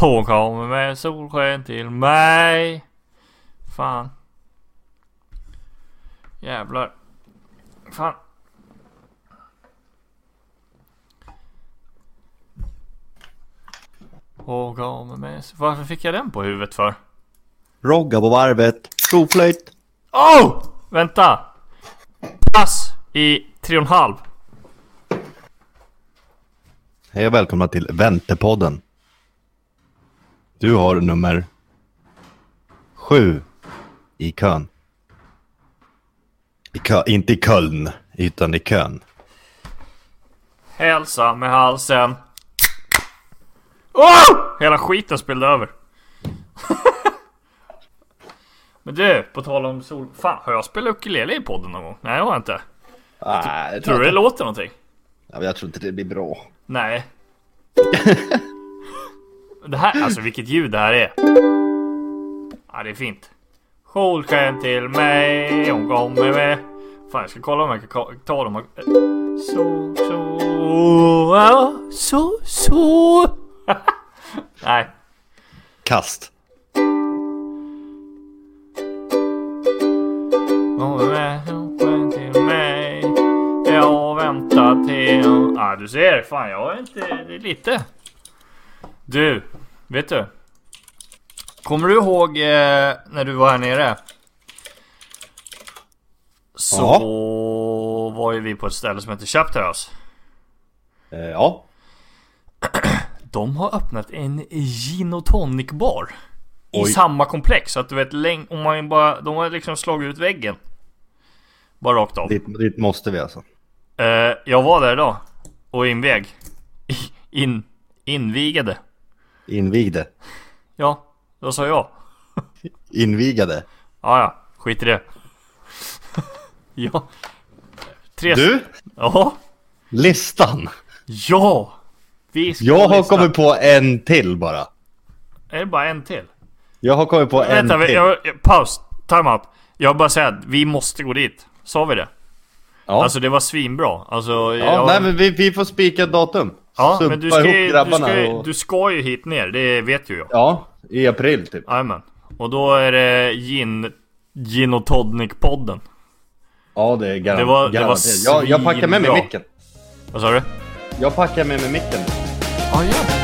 Hon kommer med solsken till mig. Fan. Jävlar. Fan. Hon kommer med... Varför fick jag den på huvudet för? Rogga på varvet. Provflöjt. Oh! Vänta! Pass i tre och en halv. Hej och välkomna till Väntepodden. Du har nummer sju i kön. I kö, inte i Köln, utan i kön. Hälsa med halsen. Oh! Hela skiten spillde över. Men du, på tal om sol... Fan, har jag spelat ukulele i podden någon gång? Nej, det har jag inte. Nej, jag Tror du det låter någonting? Ja, jag tror inte det blir bra. Nej. det här, alltså vilket ljud det här är. Ja, det är fint. Solsken till mig, hon kommer med. Fan, jag ska kolla om jag kan ka- ta dem. Så, så, ja, så, så. Nej. Kast. Solsken till mig. Jag väntar till... Ja, du ser. Fan, jag är inte... Det är lite. Du, vet du? Kommer du ihåg eh, när du var här nere? Så var ju vi på ett ställe som heter Chapter House. Eh, ja. De har öppnat en gin och tonic bar. I Oj. samma komplex. Så att du vet, om man bara, de har liksom slagit ut väggen. Bara rakt av. Dit, dit måste vi alltså. Eh, jag var där idag. Och invig. In, invigade. Invigde. Ja, vad sa jag? Invigade. Ja, ja. Skit i det. ja. Tre... Du, Ja. listan. Ja! Vi ska Jag har lista. kommit på en till bara. Är det bara en till? Jag har kommit på en Vänta, vi- till. jag, jag, paus. Time out. Jag bara säger att vi måste gå dit. Sa vi det? Ja, Alltså det var svinbra. Alltså, ja jag, nej men vi, vi får spika datum. Ja, men du ska, ju, du, ska, ju- och... du ska ju hit ner, det vet ju jag. Ja, i april typ. Jajamän. Och då är det gin, gin och tonic-podden. Ja, det är garan- Det var- det var garanterat. jag, jag packar med mig micken. Vad sa du? Jag packar med mig micken. Ja, ja.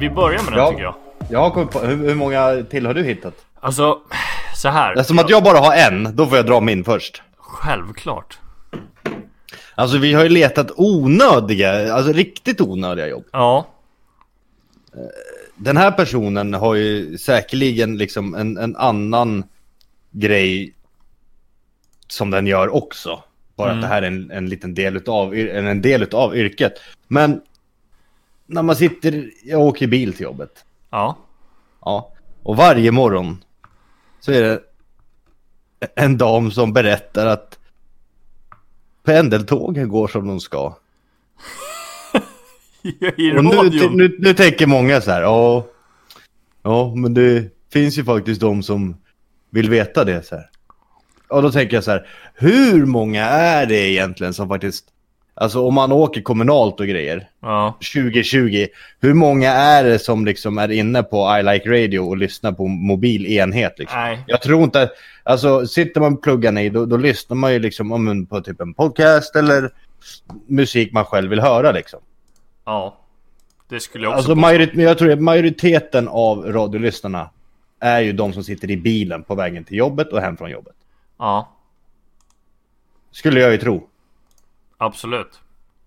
Vi börjar med den Ja. tycker jag. Jag har kommit på, hur, hur många till har du hittat? Alltså, så här. Eftersom att jag bara har en, då får jag dra min först. Självklart. Alltså vi har ju letat onödiga, alltså riktigt onödiga jobb. Ja. Den här personen har ju säkerligen liksom en, en annan grej som den gör också. Bara Mm. att det här är en, en liten del utav, en, en del utav yrket. Men när man sitter, jag åker bil till jobbet. Ja. Ja. Och varje morgon så är det en dam som berättar att pendeltågen går som de ska. I Och nu, nu, nu tänker många så här, ja, ja, men det finns ju faktiskt de som vill veta det så här. Och då tänker jag så här, hur många är det egentligen som faktiskt, alltså om man åker kommunalt och grejer, Ja. 2020, hur många är det som liksom är inne på I Like Radio och lyssnar på mobil enhet liksom? Nej. Jag tror inte, alltså sitter man och pluggar i, då, då lyssnar man ju liksom på typ en podcast eller musik man själv vill höra liksom. Ja. Det skulle jag också Alltså majorit, jag tror att majoriteten av radiolyssnarna är ju de som sitter i bilen på vägen till jobbet och hem från jobbet. Ja. Skulle jag ju tro. Absolut.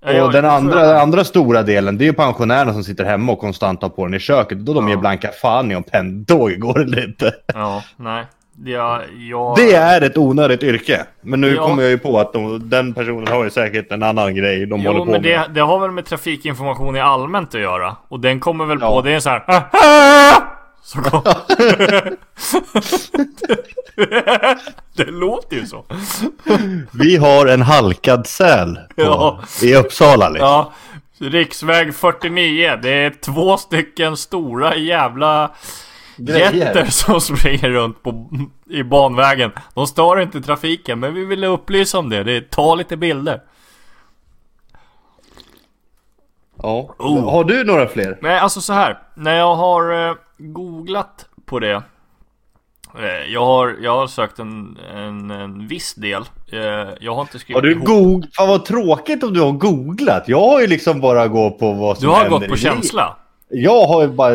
Och Jag- den andra, den andra stora delen, det är ju pensionärerna som sitter hemma och konstant har på den i köket. Då de Ja. ger blanka fan i om pendeltåg går eller inte. Ja, nej. Ja, jag... Det är ett onödigt yrke. Men nu Ja. kommer jag ju på att de, den personen har ju säkert en annan grej de håller Jo, på men med. det, det har väl med trafikinformation i allmänt att göra. Och den kommer väl Ja. på, det är så här. "Ah, Så kom... det låter ju så. Vi har en halkad säl på, Ja. i Uppsala liksom. Ja, riksväg 49. Det är två stycken stora jävla Grejer. jätter som springer runt på, i banvägen. De stör inte trafiken, men vi ville upplysa om det. det ta lite bilder. Ja. Oh. Har du några fler? Nej, alltså så här. När jag har eh, googlat på det. Eh, jag, har, jag har sökt en, en, en viss del. Eh, jag har inte skrivit Har du ihop-. Fan vad tråkigt om du har googlat. Jag har ju liksom bara gått på vad som Du har händer gått på i känsla. Jag har ju bara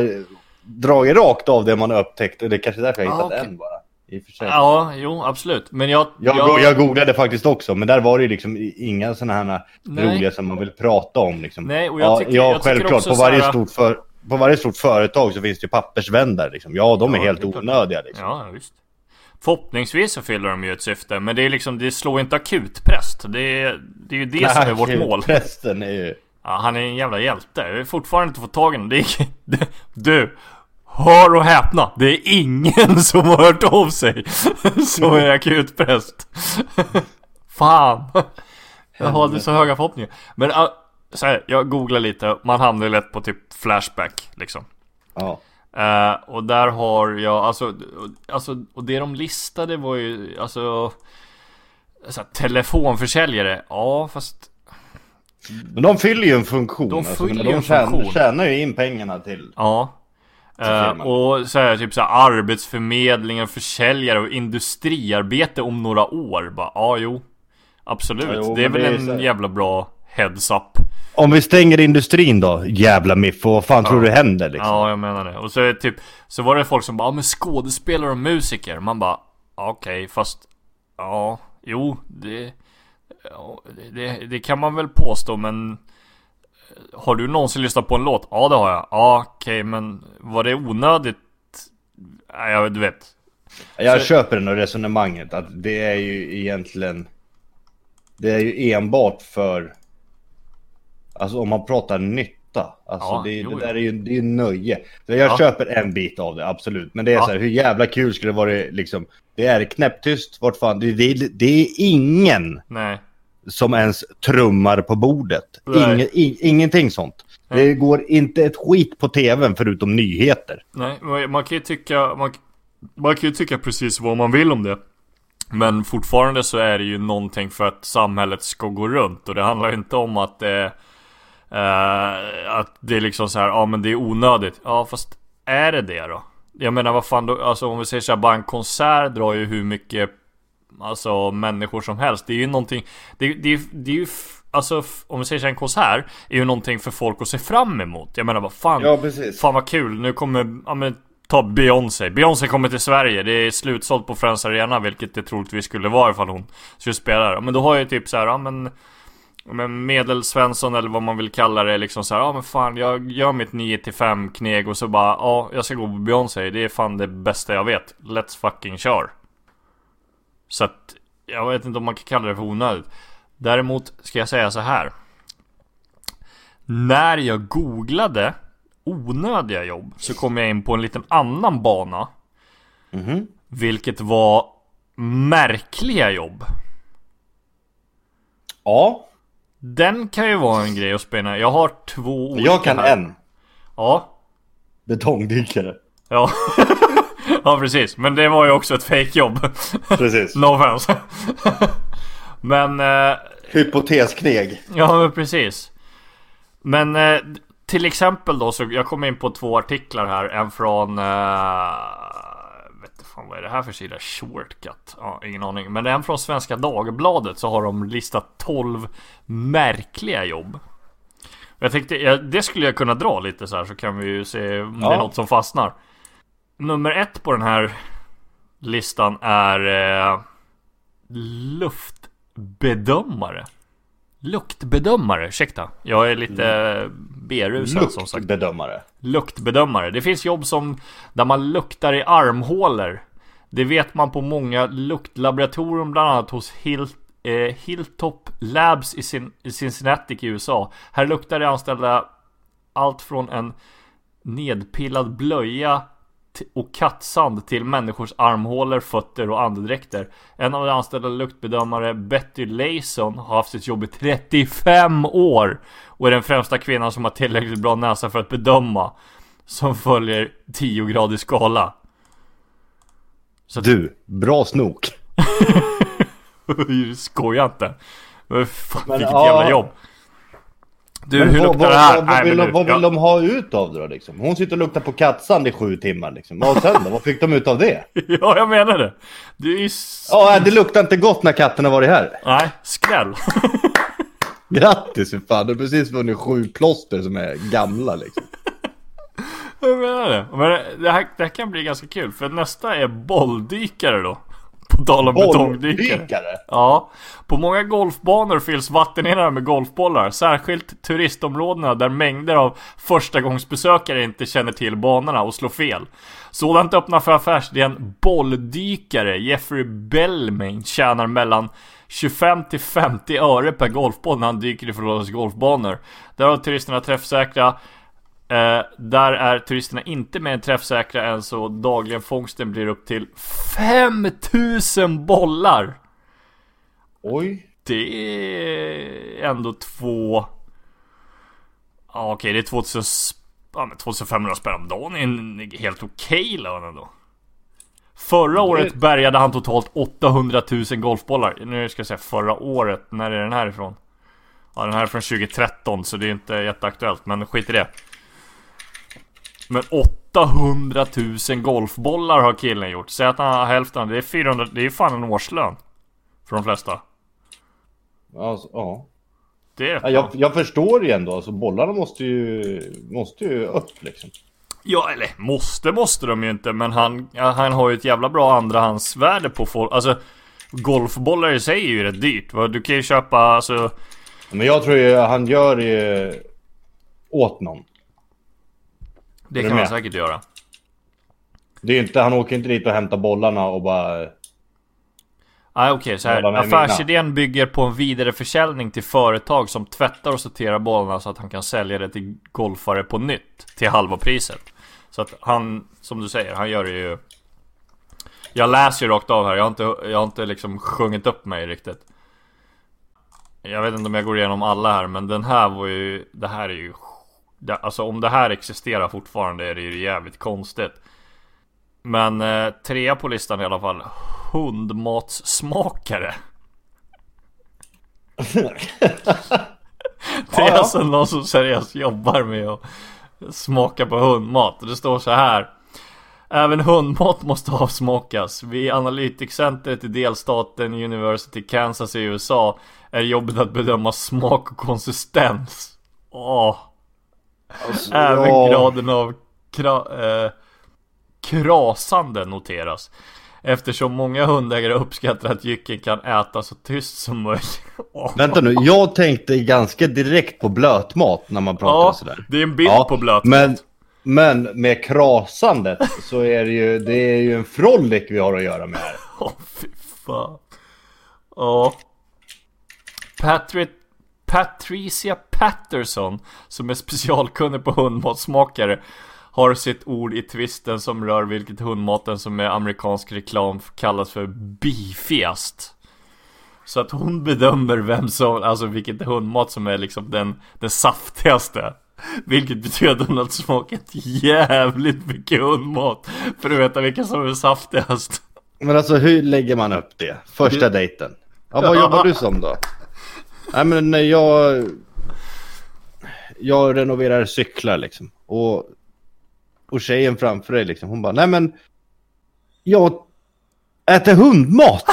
dragit rakt av det man har upptäckt. Det är kanske därför jag Ah, hittat okej. en bara. I och för sig. Ja, jo, absolut. Men jag... Jag, jag, jag googlade faktiskt också, men där var det ju liksom inga sådana här Nej. roliga som man vill prata om. Liksom. Nej, och jag ja, tycker- ja, jag tycker självklart. också På varje, här- stort för, på varje stort företag så finns det ju pappersvändare. Liksom. Ja, de är Ja, helt onödiga. Liksom. Ja, visst. Förhoppningsvis så fyller de ju ett syfte, men det är liksom, det slår inte akutpräst. Det är, det är ju det som är vårt mål. Prästen är ju... Ja, han är en jävla hjälte. Jag har fortfarande inte fått tag i honom. Är, du! Hör och häpna! Det är ingen som har hört av sig som är akutpräst. Fan! Jag hade så höga förhoppningar. Men så här, jag googlar lite. Man hamnar ju lätt på typ Flashback liksom. Ja. Eh, och där har jag, alltså, alltså, och det de listade var ju, alltså så här, Telefonförsäljare, ja fast Men de fyller ju en funktion. De alltså, de tjänar, funktion. tjänar ju in pengarna till. Ja firman. och så här, typ så här, och försäljare och industriarbete om några år. Bara, ja, jo. Absolut. Ja, jo, det är väl det är en jävla bra heads up. Om vi stänger industrin då, jävla miffo, vad fan tror du händer liksom? Ja, jag menar det. Och så är det typ, så var det folk som bara, ja men skådespelare och musiker. Man bara, ja, okej, fast, ja, jo, det, ja, det, det, det kan man väl påstå, men eh, har du någonsin lyssnat på en låt? Ja, det har jag. Ja, okej, men var det onödigt? Nej, jag, du vet. Jag Så- köper ändå resonemanget att det är ju egentligen... Det är ju enbart för... Alltså om man pratar nytta. Alltså Ja, det, jo, det jo. där är ju det är nöje. Så jag Ja. köper en bit av det, absolut. Men det är Ja. så här, hur jävla kul skulle det vara liksom... Det är knäpptyst, vart fan... Det, det, det är ingen Nej. som ens trummar på bordet. Nej. Inge, i, ingenting sånt. Det går inte ett skit på tvn förutom nyheter. Nej, man- kan ju tycka, man, man kan ju tycka precis vad man vill om det. Men fortfarande så är det ju någonting för att samhället ska gå runt och det handlar ju inte om att det eh, Att det är liksom så här, ja men det är onödigt. Ja fast är det det då? Jag menar vad fan då, alltså om vi säger så här, bara en konsert drar ju hur mycket Alltså människor som helst. Det är ju någonting Det, det, det är ju Alltså om vi säger så här, en konsert Är ju någonting för folk att se fram emot. Jag menar vad fan Ja, precis. Fan vad kul, nu kommer, ja men Ta Beyoncé, Beyoncé kommer till Sverige, det är slutsålt på Friends Arena Vilket det troligtvis skulle vara ifall hon skulle spela där Men då har jag ju typ så här, ja men men medelsvensson eller vad man vill kalla det liksom så här, ja men fan jag gör mitt 9-5 kneg och så bara, ja jag ska gå på Beyoncé, det är fan det bästa jag vet. Let's fucking kör. Så att, jag vet inte om man kan kalla det för onödigt. Däremot ska jag säga så här. När jag googlade onödiga jobb så kom jag in på en liten annan bana. Mhm. Vilket var märkliga jobb. Ja, Den kan ju vara en grej att spela. Jag har två olika jag kan här. en. Ja. Betongdykare. Ja. ja precis. Men det var ju också ett fejkjobb. Precis. no offense. men... Eh, Hypoteskneg. ja men precis. Men eh, till exempel då så jag kom in på två artiklar här. En från... Eh, fan vad är det här för sida? Shortcut? Ja, ingen aning. Men en från Svenska Dagbladet så har de listat 12 märkliga jobb. Jag tänkte, ja, det skulle jag kunna dra lite så här så kan vi ju se om det är Ja. något som fastnar. Nummer ett på den här listan är eh, luftbedömare. Luktbedömare, ursäkta. Jag är lite berusad som sagt. Luktbedömare. Luktbedömare. Det finns jobb som där man luktar i armhålor. Det vet man på många luktlaboratorium, bland annat hos Hill, eh, Hilltop Labs i, Cin i Cincinnati i USA. Här luktar de anställda allt från en nedpillad blöja och kattsand till människors armhålor, fötter och andedräkter. En av de anställda luktbedömare, Betty Layson, har haft sitt jobb i 35 år och är den främsta kvinnan som har tillräckligt bra näsa för att bedöma. Som följer 10 gradig skala. Så du, bra snok. Skoja inte. Fan, Men, vilket ja. jävla jobb. Du, Men hur vad, luktar vad, det här? Vad, Nej, vad, vill, men de, vad vill ja. de ha ut av det då liksom? Hon sitter och luktar på kattsand i sju timmar liksom. Och sen då? Vad fick de ut av det? ja, jag menar det. Det är ju... Ja, det luktar inte gott när katten har varit här. Nej, skräll. Grattis för fan, du har precis vunnit sju plåster som är gamla liksom. Jag menar det. Men det här, det här kan bli ganska kul för nästa är bolldykare då. På tal om betongdykare. Ja. På många golfbanor fylls vattenenarna med golfbollar. Särskilt turistområdena där mängder av förstagångsbesökare inte känner till banorna och slår fel. Sådant öppnar för affärsidén bolldykare. Jeffrey Bellmain tjänar mellan 25 till 50 öre per golfboll när han dyker ifrån Rådets golfbanor. Där har turisterna träffsäkra Eh, där är turisterna inte mer träffsäkra än så dagligen fångsten blir upp till 5000 bollar! Oj. Det är ändå två... Ja okej, det är 2000... sp- Ja, men 2500 spänn om dagen är en helt okej lön ändå. Förra året bärgade han totalt 800 000 golfbollar. Nu ska jag säga förra året, när är den här ifrån? Ja den här är från 2013 så det är inte jätteaktuellt, men skit i det. Men 800 000 golfbollar har killen gjort. Säg att han har hälften, det är 400, det är fan en årslön. För de flesta. Alltså, ja. Det är Ja, jag, jag förstår ju ändå, alltså bollarna måste ju, måste ju upp liksom. Ja, eller måste måste de ju inte, men han, han har ju ett jävla bra andrahandsvärde på folk. Alltså, golfbollar i sig är ju rätt dyrt. Du kan ju köpa, alltså... Men jag tror ju han gör ju åt någon. Det kan man med? säkert göra. Det är inte, han åker inte dit och hämtar bollarna och bara... Nej okej, så här. Hålla med mina. Affärsidén bygger på en vidareförsäljning till företag som tvättar och sorterar bollarna så att han kan sälja det till golfare på nytt. Till halva priset. Så att han, som du säger, han gör det ju... Jag läser ju rakt av här, jag har inte, jag har inte liksom sjungit upp mig riktigt. Jag vet inte om jag går igenom alla här, men den här var ju... Det här är ju... det- Alltså om det här existerar fortfarande är det ju jävligt konstigt. Men eh, trea på listan i alla fall. Hundmatssmakare. Det är alltså någon som seriöst jobbar med att smaka på hundmat. Det står så här. Även hundmat måste avsmakas. Vid Analytics-centret i delstaten University Kansas i USA är jobbet att bedöma smak och konsistens. Åh. Alltså, Även ja. graden av kra- eh, krasande noteras. Eftersom många hundägare uppskattar att jycken kan äta så tyst som möjligt. Vänta nu, jag tänkte ganska direkt på blötmat när man pratar Ja, sådär. det är en bild Ja, på blötmat. Men, men med krasandet så är det ju, det är ju en frolic vi har att göra med här. Åh fy fan. Ja. Patri Patricia Patterson, som är specialkunnig på hundmatsmakare, har sitt ord i twisten som rör vilket hundmaten som är amerikansk reklam kallas för beefigast. Så att hon bedömer vem som, alltså vilket hundmat som är liksom den, den saftigaste. Vilket betyder att hon har smakat jävligt mycket hundmat för att veta vilka som är saftigast. Men alltså hur lägger man upp det? Första dejten. Ja, vad jobbar du som då? Nej men när jag... Jag renoverar cyklar liksom. Och, och tjejen framför dig liksom, hon bara, nej men... Jag äter hundmat!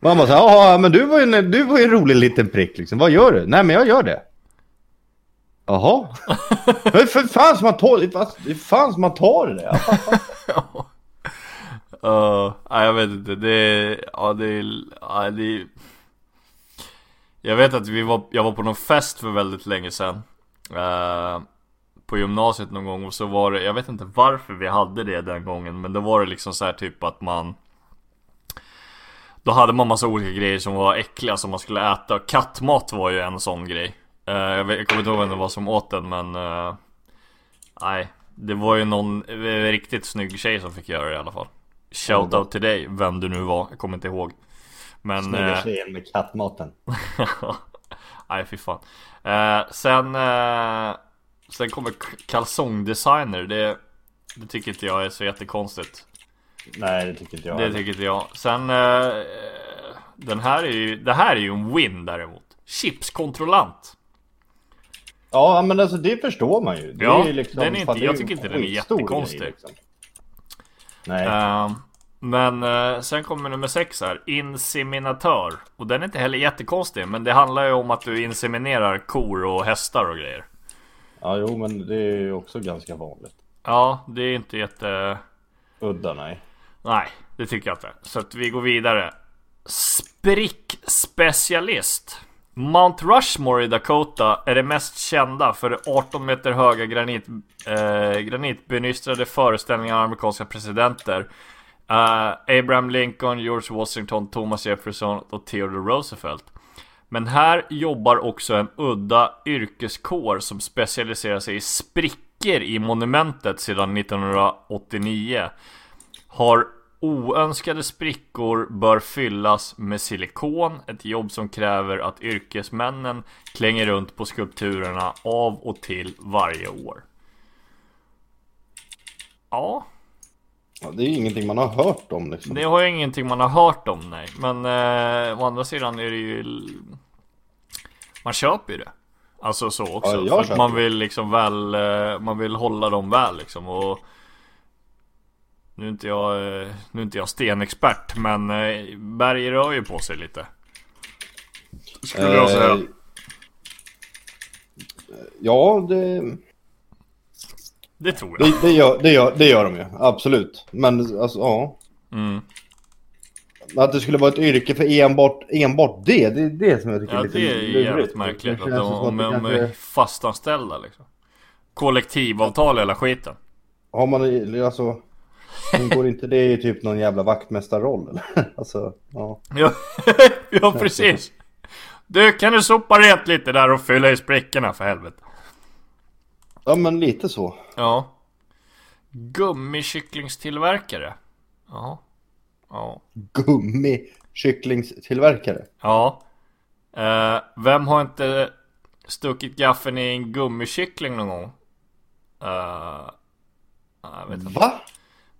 Mamma sa, ja men du var, ju en, du var ju en rolig liten prick liksom. Vad gör du? Nej men jag gör det. Jaha. Men för fan som man tar det, vad- det är fan som man tar det. Jag fattar Uh, jag vet inte, det är, ja det är, ja, det är Jag vet att vi var, jag var på någon fest för väldigt länge sedan uh, på gymnasiet någon gång och så var det, jag vet inte varför vi hade det den gången Men då var det liksom så här typ att man Då hade man massa olika grejer som var äckliga som man skulle äta. Kattmat var ju en sån grej. Uh, jag, vet, jag kommer inte ihåg vem det var som åt den men uh, Nej. Det var ju någon riktigt snygg tjej som fick göra det i alla fall. Shoutout till dig, vem du nu var, jag kommer inte ihåg Men Snygga uh, tjejen med kattmaten. Nej fy fan. Eh, sen, eh, sen kommer kalsongdesigner. Det, det tycker inte jag är så jättekonstigt. Nej, det tycker inte jag. Det tycker inte jag. Sen, eh, den här är ju, det här är ju en win däremot. Chipskontrollant. Ja, men alltså det förstår man ju. Det Ja, är liksom, den är inte- jag tycker inte den är jättekonstig. grej, liksom. Nej. Eh, men eh, sen kommer nummer sex här. Inseminatör. Och den är inte heller jättekonstig. Men det handlar ju om att du inseminerar kor och hästar och grejer. Ja, jo, men det är ju också ganska vanligt. Ja, det är inte jätte... Udda, nej. Nej, det tycker jag inte. Så att vi går vidare. Sprickspecialist. Mount Rushmore i Dakota är det mest kända för det 18 meter höga granit, eh, granitbenystrade föreställningar av amerikanska presidenter. Uh, Abraham Lincoln, George Washington, Thomas Jefferson och Theodore Roosevelt. Men här jobbar också en udda yrkeskår som specialiserar sig i sprickor i monumentet sedan 1989 har oönskade sprickor bör fyllas med silikon, ett jobb som kräver att yrkesmännen klänger runt på skulpturerna av och till varje år. Ja, Ja, det är ju ingenting man har hört om liksom. det har ju ingenting man har hört om nej, men eh, å andra sidan är det ju... Man köper ju det. Alltså så också. Ja, för man vill liksom väl, eh, man vill hålla dem väl liksom och Nu är inte jag, eh, nu är inte jag stenexpert men eh, Berg rör ju på sig lite. Skulle jag säga. Eh, Ja, det, Det tror jag. det, det, gör, det, gör, det gör de ju. Absolut. Men alltså, ja. Mm. Att det skulle vara ett yrke för enbart, enbart det, det är det som jag tycker Ja är lite det är lurigt. jävligt märkligt. Att de, om de är kanske- fastanställda liksom. Kollektivavtal hela skiten. Har man alltså... Ingår inte det i typ någon jävla vaktmästarroll eller? Alltså, ja. Ja, ja precis. Du kan du sopa rent lite där och fylla i sprickorna för helvete. Ja men lite så. Ja. Gummikycklingstillverkare. Ja. Ja. Gummikycklingstillverkare. Ja. Eh, vem har inte stuckit gaffeln i en gummikyckling någon gång? Eh, jag vet inte. Va?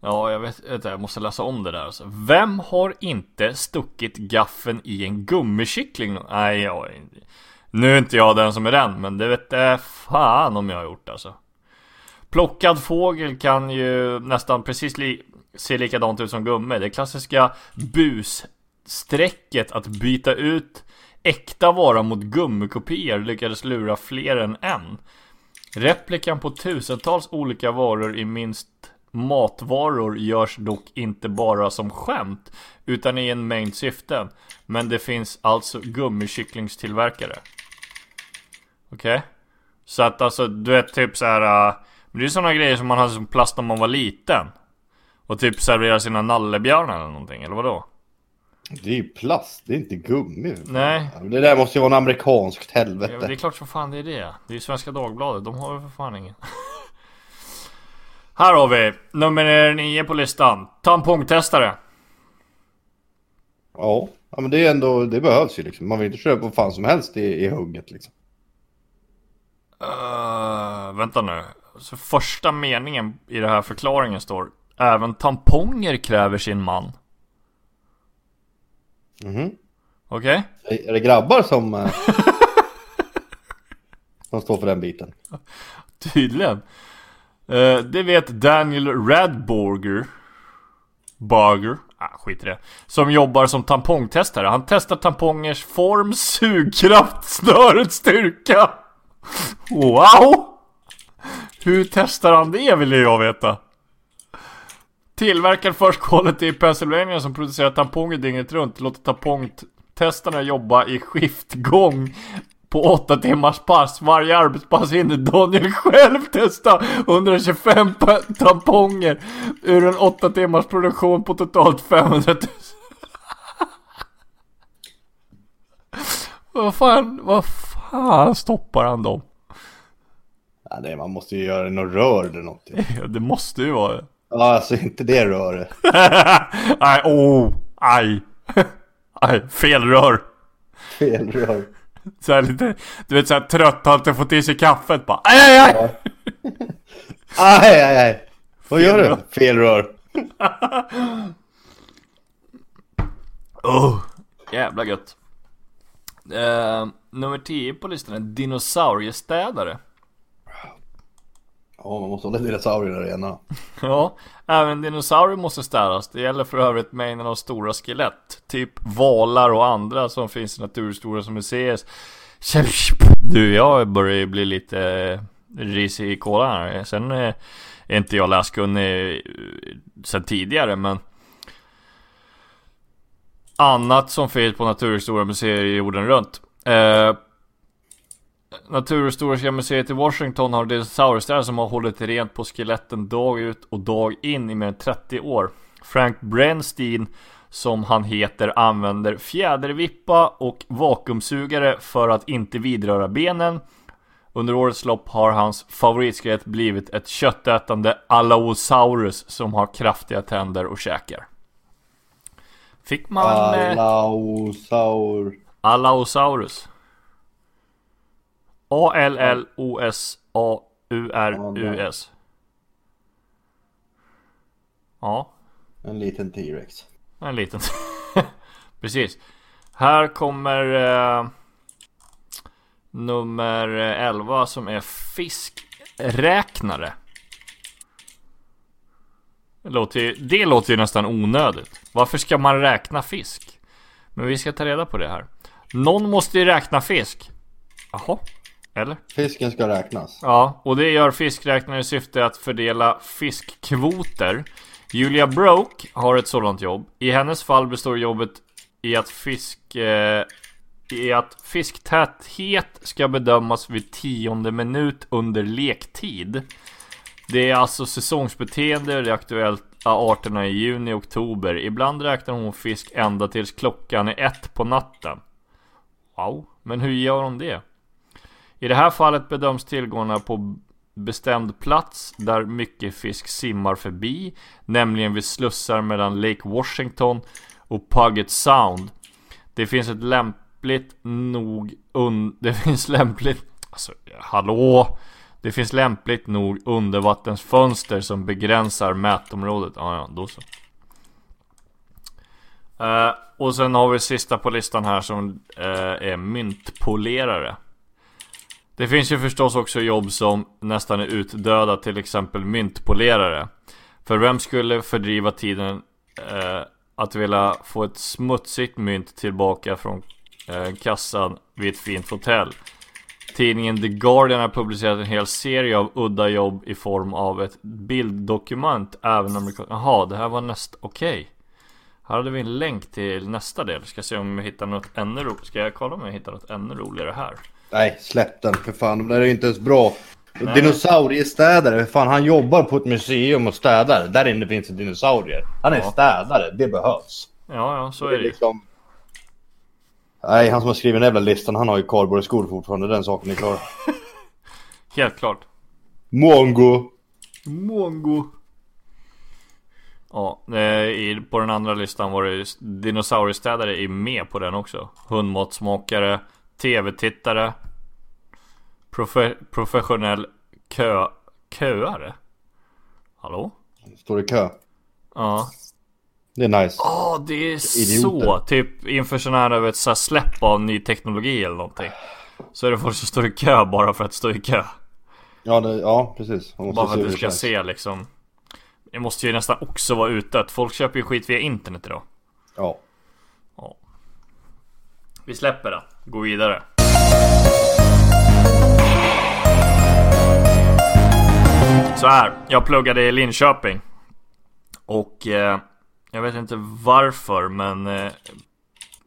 Ja, jag vet inte. Jag måste läsa om det där. Alltså. Vem har inte stuckit gaffeln i en gummikyckling? Nej, jag. Nu är inte jag den som är den, men det vet jag fan om jag har gjort alltså. Plockad fågel kan ju nästan precis li- se likadant ut som gummi. Det klassiska busstrecket att byta ut äkta vara mot gummikopior lyckades lura fler än en. Replikan på tusentals olika varor i minst matvaror görs dock inte bara som skämt utan i en mängd syften. Men det finns alltså gummikycklingstillverkare. Okej? Så att alltså, du vet typ så här. äh, men det är sådana grejer som man hade som plast när man var liten. Och typ servera sina nallebjörnar eller någonting, eller vadå? Det är ju plast, det är inte gummi. Nej. Det där måste ju vara en amerikanskt Ja, helvete. men det är klart som fan det är det. Det är ju Svenska Dagbladet, de har ju för fan ingen. Här har vi nummer nio på listan. Tampongtestare. Ja. ja, men det är ändå, det behövs ju liksom. Man vill inte köra på fan som helst i, i hugget liksom. Uh, vänta nu. Så första meningen i den här förklaringen står Även tamponger kräver sin man. Mhm. Okej? Är är det grabbar som... eh, som står för den biten? Tydligen. Eh, det vet Daniel Radborger. Barger. Ah, skit i det. Som jobbar som tampongtestare. Han testar tampongers form, sugkraft, snörets styrka. Wow! Hur testar han det vill jag veta. Tillverkar First Quality i Pennsylvania som producerar tamponger dygnet runt låter tampongtestarna jobba i skiftgång på 8 timmars pass. Varje arbetspass hinner Daniel själv testa 125 tamponger ur en 8 timmars produktion på totalt 500 000. vad fan, vad fan stoppar han dem? Ja, nej, man måste ju göra något rör eller någonting. Ja, det måste ju vara det. Ja, alltså inte det röret. Nej, oh, aj. aj, fel rör. Fel rör. Så här lite, du vet såhär trött, har inte fått i sig kaffet bara. Aj, aj, aj. Aj, aj, aj. Vad gör du? Fel rör. Oh, jävla gött. Eh, nummer 10 på listan är dinosauriestädare. Ja, man måste hålla dinosaurierna rena. Ja, även dinosaurier måste städas. Det gäller för övrigt mängden av stora skelett. Typ valar och andra som finns i Naturhistoriska museet. Du, jag börjar ju bli lite eh, risig i kolan här. Sen eh, är inte jag läskunnig eh, sen tidigare, men annat som finns på Naturhistoriska museet jorden runt. Eh, Naturhistoriska museet i Washington har dinosaurier som har hållit rent på skeletten dag ut och dag in i mer än 30 år. Frank Brenstein, som han heter, använder fjädervippa och vakuumsugare för att inte vidröra benen. Under årets lopp har hans favoritskelett blivit ett köttätande Allosaurus som har kraftiga tänder och käkar. Fick man... eh, Allosaur. Allosaurus. A-L-L-O-S-A-U-R-U-S. Ja, En liten T-Rex. en liten. Precis. Här kommer eh, nummer 11 som är fiskräknare. Det låter, ju, det låter ju nästan onödigt. Varför ska man räkna fisk? Men vi ska ta reda på det här. Någon måste ju räkna fisk. Jaha, eller? Fisken ska räknas. Ja, och det gör fiskräknare i syfte att fördela fiskkvoter. Julia Broke har ett sådant jobb. I hennes fall består jobbet i att fisk... Eh, i att fisktäthet ska bedömas vid tionde minut under lektid. Det är alltså säsongsbeteende det är aktuellt arterna i juni och oktober. Ibland räknar hon fisk ända tills klockan är ett på natten. Wow, men hur gör hon det? I det här fallet bedöms tillgångarna på bestämd plats där mycket fisk simmar förbi, nämligen vid slussar mellan Lake Washington och Puget Sound. Det finns ett lämpligt nog un... Det finns lämpligt... Alltså, hallå? Det finns lämpligt nog undervattensfönster som begränsar mätområdet. Ja, ja, då så. Uh, och sen har vi sista på listan här som uh, är myntpolerare. Det finns ju förstås också jobb som nästan är utdöda, till exempel myntpolerare. För vem skulle fördriva tiden uh, att vilja få ett smutsigt mynt tillbaka från kassan vid ett fint hotell? Tidningen The Guardian har publicerat en hel serie av udda jobb i form av ett bilddokument även amerikan... Jaha, det här var nästa... Okej. Okay. Här hade vi en länk till nästa del. Ska se om jag hittar något ännu roligare. Ska jag kolla om jag hittar något ännu roligare här? Nej, släpp den för fan. De där är ju inte ens bra. Dinosauriestädare, för fan han jobbar på ett museum och städar. Där inne finns det dinosaurier. Han är Ja. städare, det behövs. Ja, ja, så Det är det ju. liksom... Nej, han som har skrivit den jävla listan, han har ju kardborreskor fortfarande. Den saken är klar. Helt klart. Mongo. Mongo. Ja, eh, i, på den andra listan var det dinosauriestädare är med på den också. Hundmatsmakare, tv-tittare, profe, professionell kö, köare. Hallå? Står i kö. Ja. Det är nice. Ja, det är Idioter. så. Typ inför sån här, vet, så här släpp av ny teknologi eller någonting. Så är det folk som står i kö bara för att stå i kö. Ja, det, ja precis. Bara för att du det ska se liksom. Det måste ju nästan också vara utdött. Folk köper ju skit via internet idag. Ja. Ja. Vi släpper den. Går vidare. Så här. Jag pluggade i Linköping. Och eh, jag vet inte varför men eh,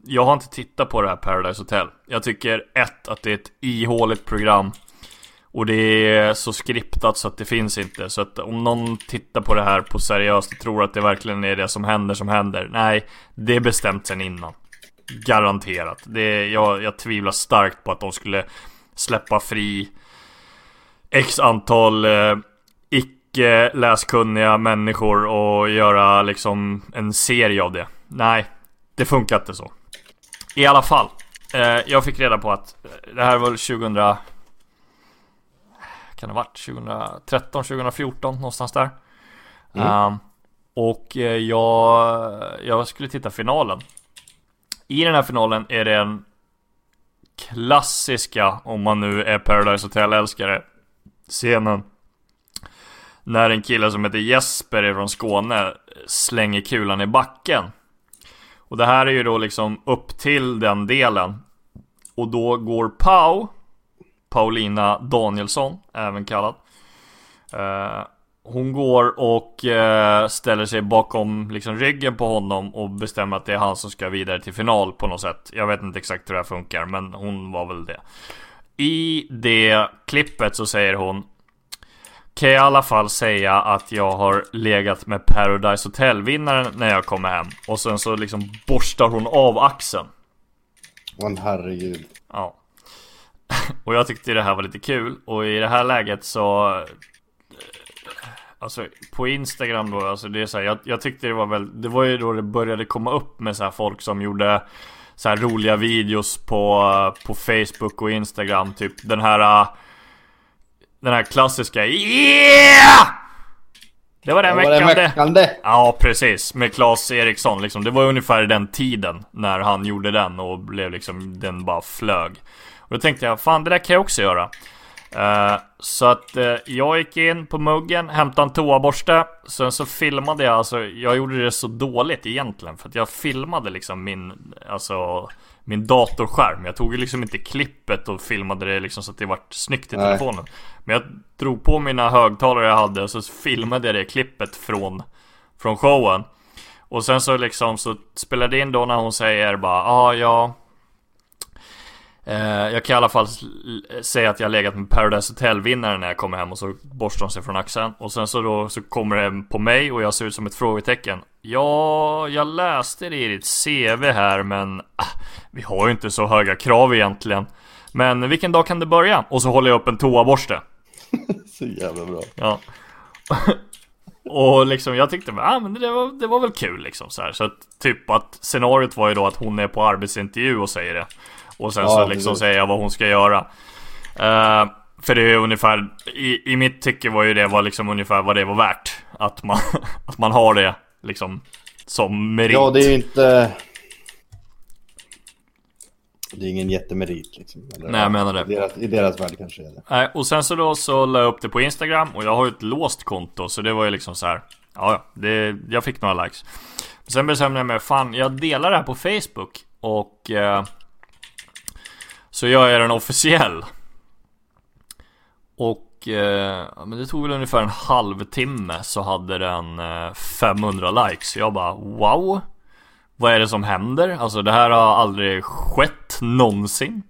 jag har inte tittat på det här Paradise Hotel. Jag tycker ett, att det är ett ihåligt program. Och det är så skriptat så att det finns inte. Så att om någon tittar på det här på seriöst och tror att det verkligen är det som händer som händer. Nej, det är bestämt sen innan. Garanterat. Det är, jag, jag tvivlar starkt på att de skulle släppa fri X antal eh, icke läskunniga människor och göra liksom en serie av det. Nej, det funkar inte så. I alla fall. Eh, jag fick reda på att eh, det här var 2000 Kan det varit 2013, 2014 någonstans där. Mm. Um, och eh, jag, jag skulle titta finalen. I den här finalen är det en klassiska, om man nu är Paradise Hotel-älskare, scenen. När en kille som heter Jesper från Skåne slänger kulan i backen. Och det här är ju då liksom upp till den delen. Och då går Pau, Paulina Danielsson, även kallad. Eh, hon går och eh, ställer sig bakom liksom ryggen på honom och bestämmer att det är han som ska vidare till final på något sätt. Jag vet inte exakt hur det här funkar, men hon var väl det. I det klippet så säger hon kan jag i alla fall säga att jag har legat med Paradise Hotel-vinnaren när jag kommer hem. Och sen så liksom borstar hon av axeln. Åh herregud. Ja. Och jag tyckte det här var lite kul. Och i det här läget så... Alltså på Instagram då, alltså det är så här, jag, jag tyckte det var väl... Det var ju då det började komma upp med så här folk som gjorde så här roliga videos på, på Facebook och Instagram. Typ den här... Den här klassiska Yeah! Det var den Det var den veckande. veckande. Ja, precis. Med Claes Eriksson liksom. Det var ungefär den tiden när han gjorde den och blev liksom, den bara flög. Och då tänkte jag, fan det där kan jag också göra. Eh, så att eh, jag gick in på muggen, hämtade en toaborste. Sen så filmade jag, alltså jag gjorde det så dåligt egentligen. För att jag filmade liksom min, alltså min datorskärm. Jag tog ju liksom inte klippet och filmade det liksom så att det vart snyggt i Nej. telefonen. Men jag drog på mina högtalare jag hade och så filmade jag det klippet från, från showen. Och sen så liksom så spelade in då när hon säger bara ah, ja Jag kan i alla fall säga att jag har legat med Paradise Hotel-vinnaren när jag kommer hem och så borstar hon sig från axeln. Och sen så då så kommer det på mig och jag ser ut som ett frågetecken. Ja, jag läste det i ditt CV här men ah, vi har ju inte så höga krav egentligen. Men vilken dag kan det börja? Och så håller jag upp en toaborste. Så jävla bra. Ja. Och liksom jag tyckte, ah, men det var, det var väl kul liksom så här. Så att typ att scenariot var ju då att hon är på arbetsintervju och säger det. Och sen Ja, så liksom säger jag vad hon ska göra. Eh, för det är ungefär, i, i mitt tycke var ju det var liksom ungefär vad det var värt. Att man, att man har det liksom som merit. Ja, det är ju inte... Det är ingen jättemerit liksom. Eller, Nej, jag menar det. I deras, I deras värld kanske är det. Nej, och sen så då så la jag upp det på Instagram och jag har ju ett låst konto så det var ju liksom så här. Ja, ja, det, jag fick några likes. Sen bestämde jag mig, fan jag delar det här på Facebook och eh, så gör jag den officiell. Och eh, men det tog väl ungefär en halvtimme så hade den eh, 500 likes. Jag bara wow. Vad är det som händer? Alltså det här har aldrig skett någonsin.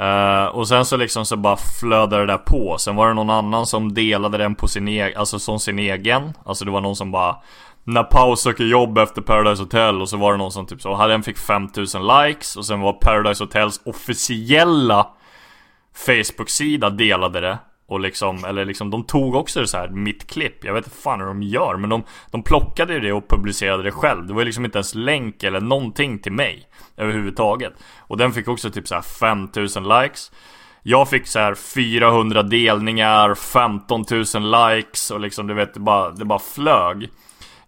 Uh, och sen så liksom så bara flödade det där på. Sen var det någon annan som delade den på sin egen, alltså som sin egen. Alltså det var någon som bara när Pau söker jobb efter Paradise Hotel och så var det någon som typ så, hade den fick 5000 likes och sen var Paradise Hotels officiella Facebook-sida delade det. Och liksom, eller liksom de tog också så här mitt klipp. Jag vet inte fan hur de gör men de, de plockade ju det och publicerade det själv. Det var ju liksom inte ens länk eller någonting till mig. Överhuvudtaget. Och den fick också typ så här 5000 likes. Jag fick så här 400 delningar, 15 000 likes och liksom du vet det bara, det bara flög.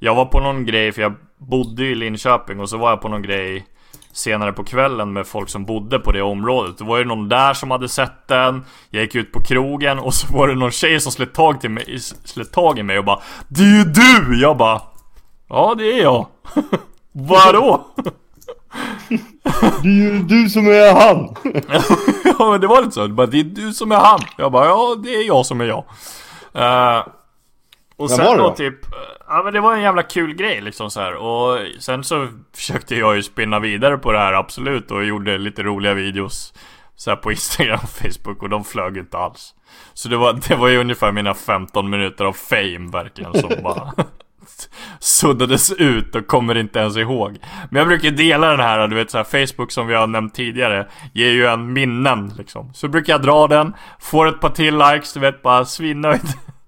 Jag var på någon grej, för jag bodde ju i Linköping och så var jag på någon grej senare på kvällen med folk som bodde på det området. Det var ju någon där som hade sett den. Jag gick ut på krogen och så var det någon tjej som slet tag, till mig, slet tag i mig och bara Det är ju du! Jag bara Ja det är jag. Vadå? Det är ju du som är han! ja men det var lite så. Det bara, det är du som är han. Jag bara ja det är jag som är jag. Eh, och sen var det då då? typ eh, Ja men det var en jävla kul grej liksom så här. Och sen så försökte jag ju spinna vidare på det här absolut och gjorde lite roliga videos så här på Instagram och Facebook och de flög inte alls. Så det var, det var ju ungefär mina 15 minuter av fame verkligen som bara suddades ut och kommer inte ens ihåg. Men jag brukar dela den här, du vet så här, Facebook som vi har nämnt tidigare ger ju en minnen liksom. Så brukar jag dra den, får ett par till likes, du vet bara svinnöjd.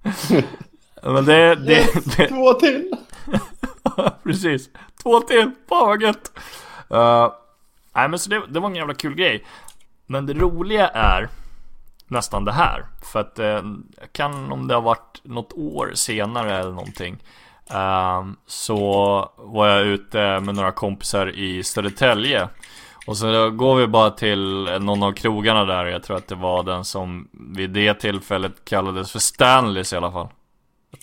Men det, det, Yes, det, Två till! Precis. Två till. Fan vad gött. Uh, nej men så det, det var en jävla kul grej. Men det roliga är nästan det här. För att uh, kan om det har varit något år senare eller någonting. Uh, så var jag ute med några kompisar i Södertälje. Och så går vi bara till någon av krogarna där. Jag tror att det var den som vid det tillfället kallades för Stanleys i alla fall.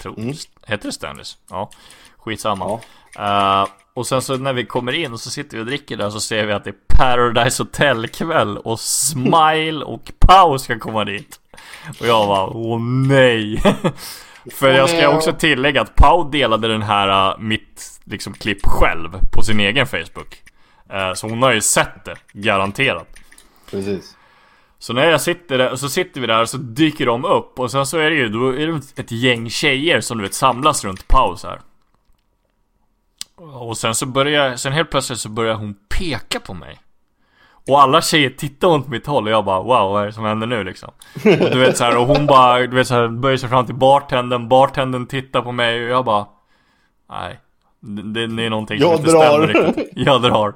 Tror, Mm. heter det Stanleys? Ja, skitsamma. Ja. Eh, och sen så när vi kommer in och så sitter vi och dricker där så ser vi att det är Paradise Hotel kväll och Smile och Pau ska komma dit. Och jag bara, åh nej. För jag ska också tillägga att Pau delade den här, uh, mitt liksom klipp själv på sin egen Facebook. Eh, så hon har ju sett det, garanterat. Precis. Så när jag sitter där, så sitter vi där och så dyker de upp och sen så är det ju, då är det ett gäng tjejer som du vet samlas runt paus här. Och sen så börjar, sen helt plötsligt så börjar hon peka på mig. Och alla tjejer tittar åt mitt håll och jag bara wow vad är det som händer nu liksom? Och du vet så här, och hon bara, du vet så här, böjer sig fram till bartendern, bartendern tittar på mig och jag bara Nej. Det, det är någonting som Jag inte drar. stämmer riktigt. Jag drar.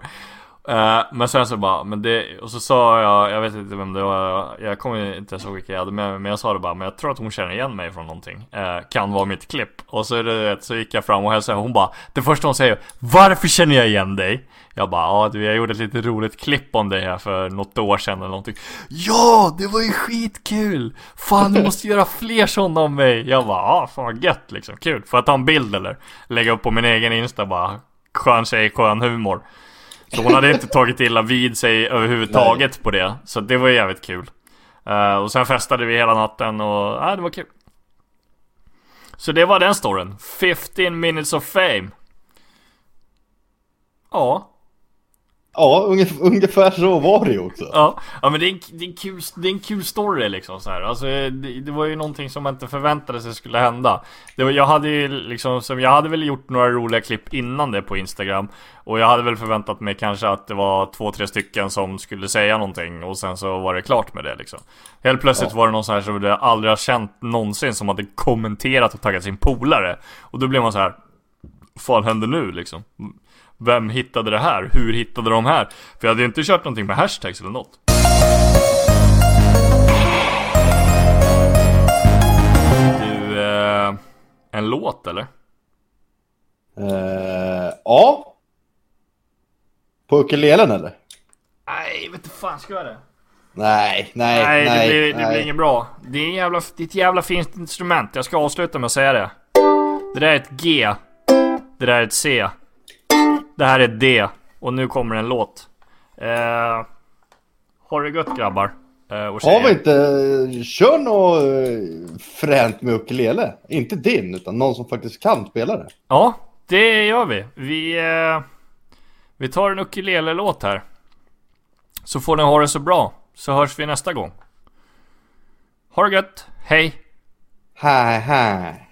Uh, men sen så bara, men det, och så sa jag, jag vet inte vem det var, jag kommer inte ihåg vilka jag hade med mig, men jag sa det bara, men jag tror att hon känner igen mig från någonting. Uh, kan vara mitt klipp. Och så, är det, så gick jag fram och hälsade, och hon bara, det första hon säger, varför känner jag igen dig? Jag bara, ja du jag gjorde ett lite roligt klipp om dig här för något år sedan eller någonting. Ja, det var ju skitkul! Fan du måste göra fler sådana om mig. Jag bara, ja fan vad gött liksom, kul. Får jag ta en bild eller? Lägga upp på min egen Insta bara, skön tjej, skön humor. Så hon hade inte tagit illa vid sig överhuvudtaget på det. Så det var jävligt kul. Eh, och sen festade vi hela natten och ja, det var kul. Så det var den storyn. 15 minutes of fame. Ja, Ja, ungefär, ungefär så var det ju också. ja, ja men det är, en, det, är en kul, det är en kul story liksom så här. Alltså det, det var ju någonting som man inte förväntade sig skulle hända. Det var, jag hade ju liksom, som, jag hade väl gjort några roliga klipp innan det på Instagram. Och jag hade väl förväntat mig kanske att det var två, tre stycken som skulle säga någonting och sen så var det klart med det liksom. Helt plötsligt Ja. var det någon sån här som jag aldrig har känt någonsin som hade kommenterat och taggat sin polare. Och då blev man så här. Vad fan händer nu liksom? Vem hittade det här? Hur hittade de här? För jag hade ju inte kört någonting med hashtags eller något. Du, eh, en låt eller? Eh, ja. På ukulelen eller? Nej, vet inte fan ska jag det? Nej, nej, Nej, nej. det, blir, det nej. blir inget bra. Det är, en jävla, det är ett jävla fint instrument. Jag ska avsluta med att säga det. Det där är ett G. Det där är ett C. Det här är D. Och nu kommer en låt. Eh, har det gött grabbar. Eh, och Har vi inte, kör något eh, fränt med ukulele. Inte din, utan någon som faktiskt kan spela det. Ja, det gör vi. Vi, eh, vi tar en ukulele-låt här. Så får ni ha det så bra. Så hörs vi nästa gång. Ha det gött. Hej! Hej, hej.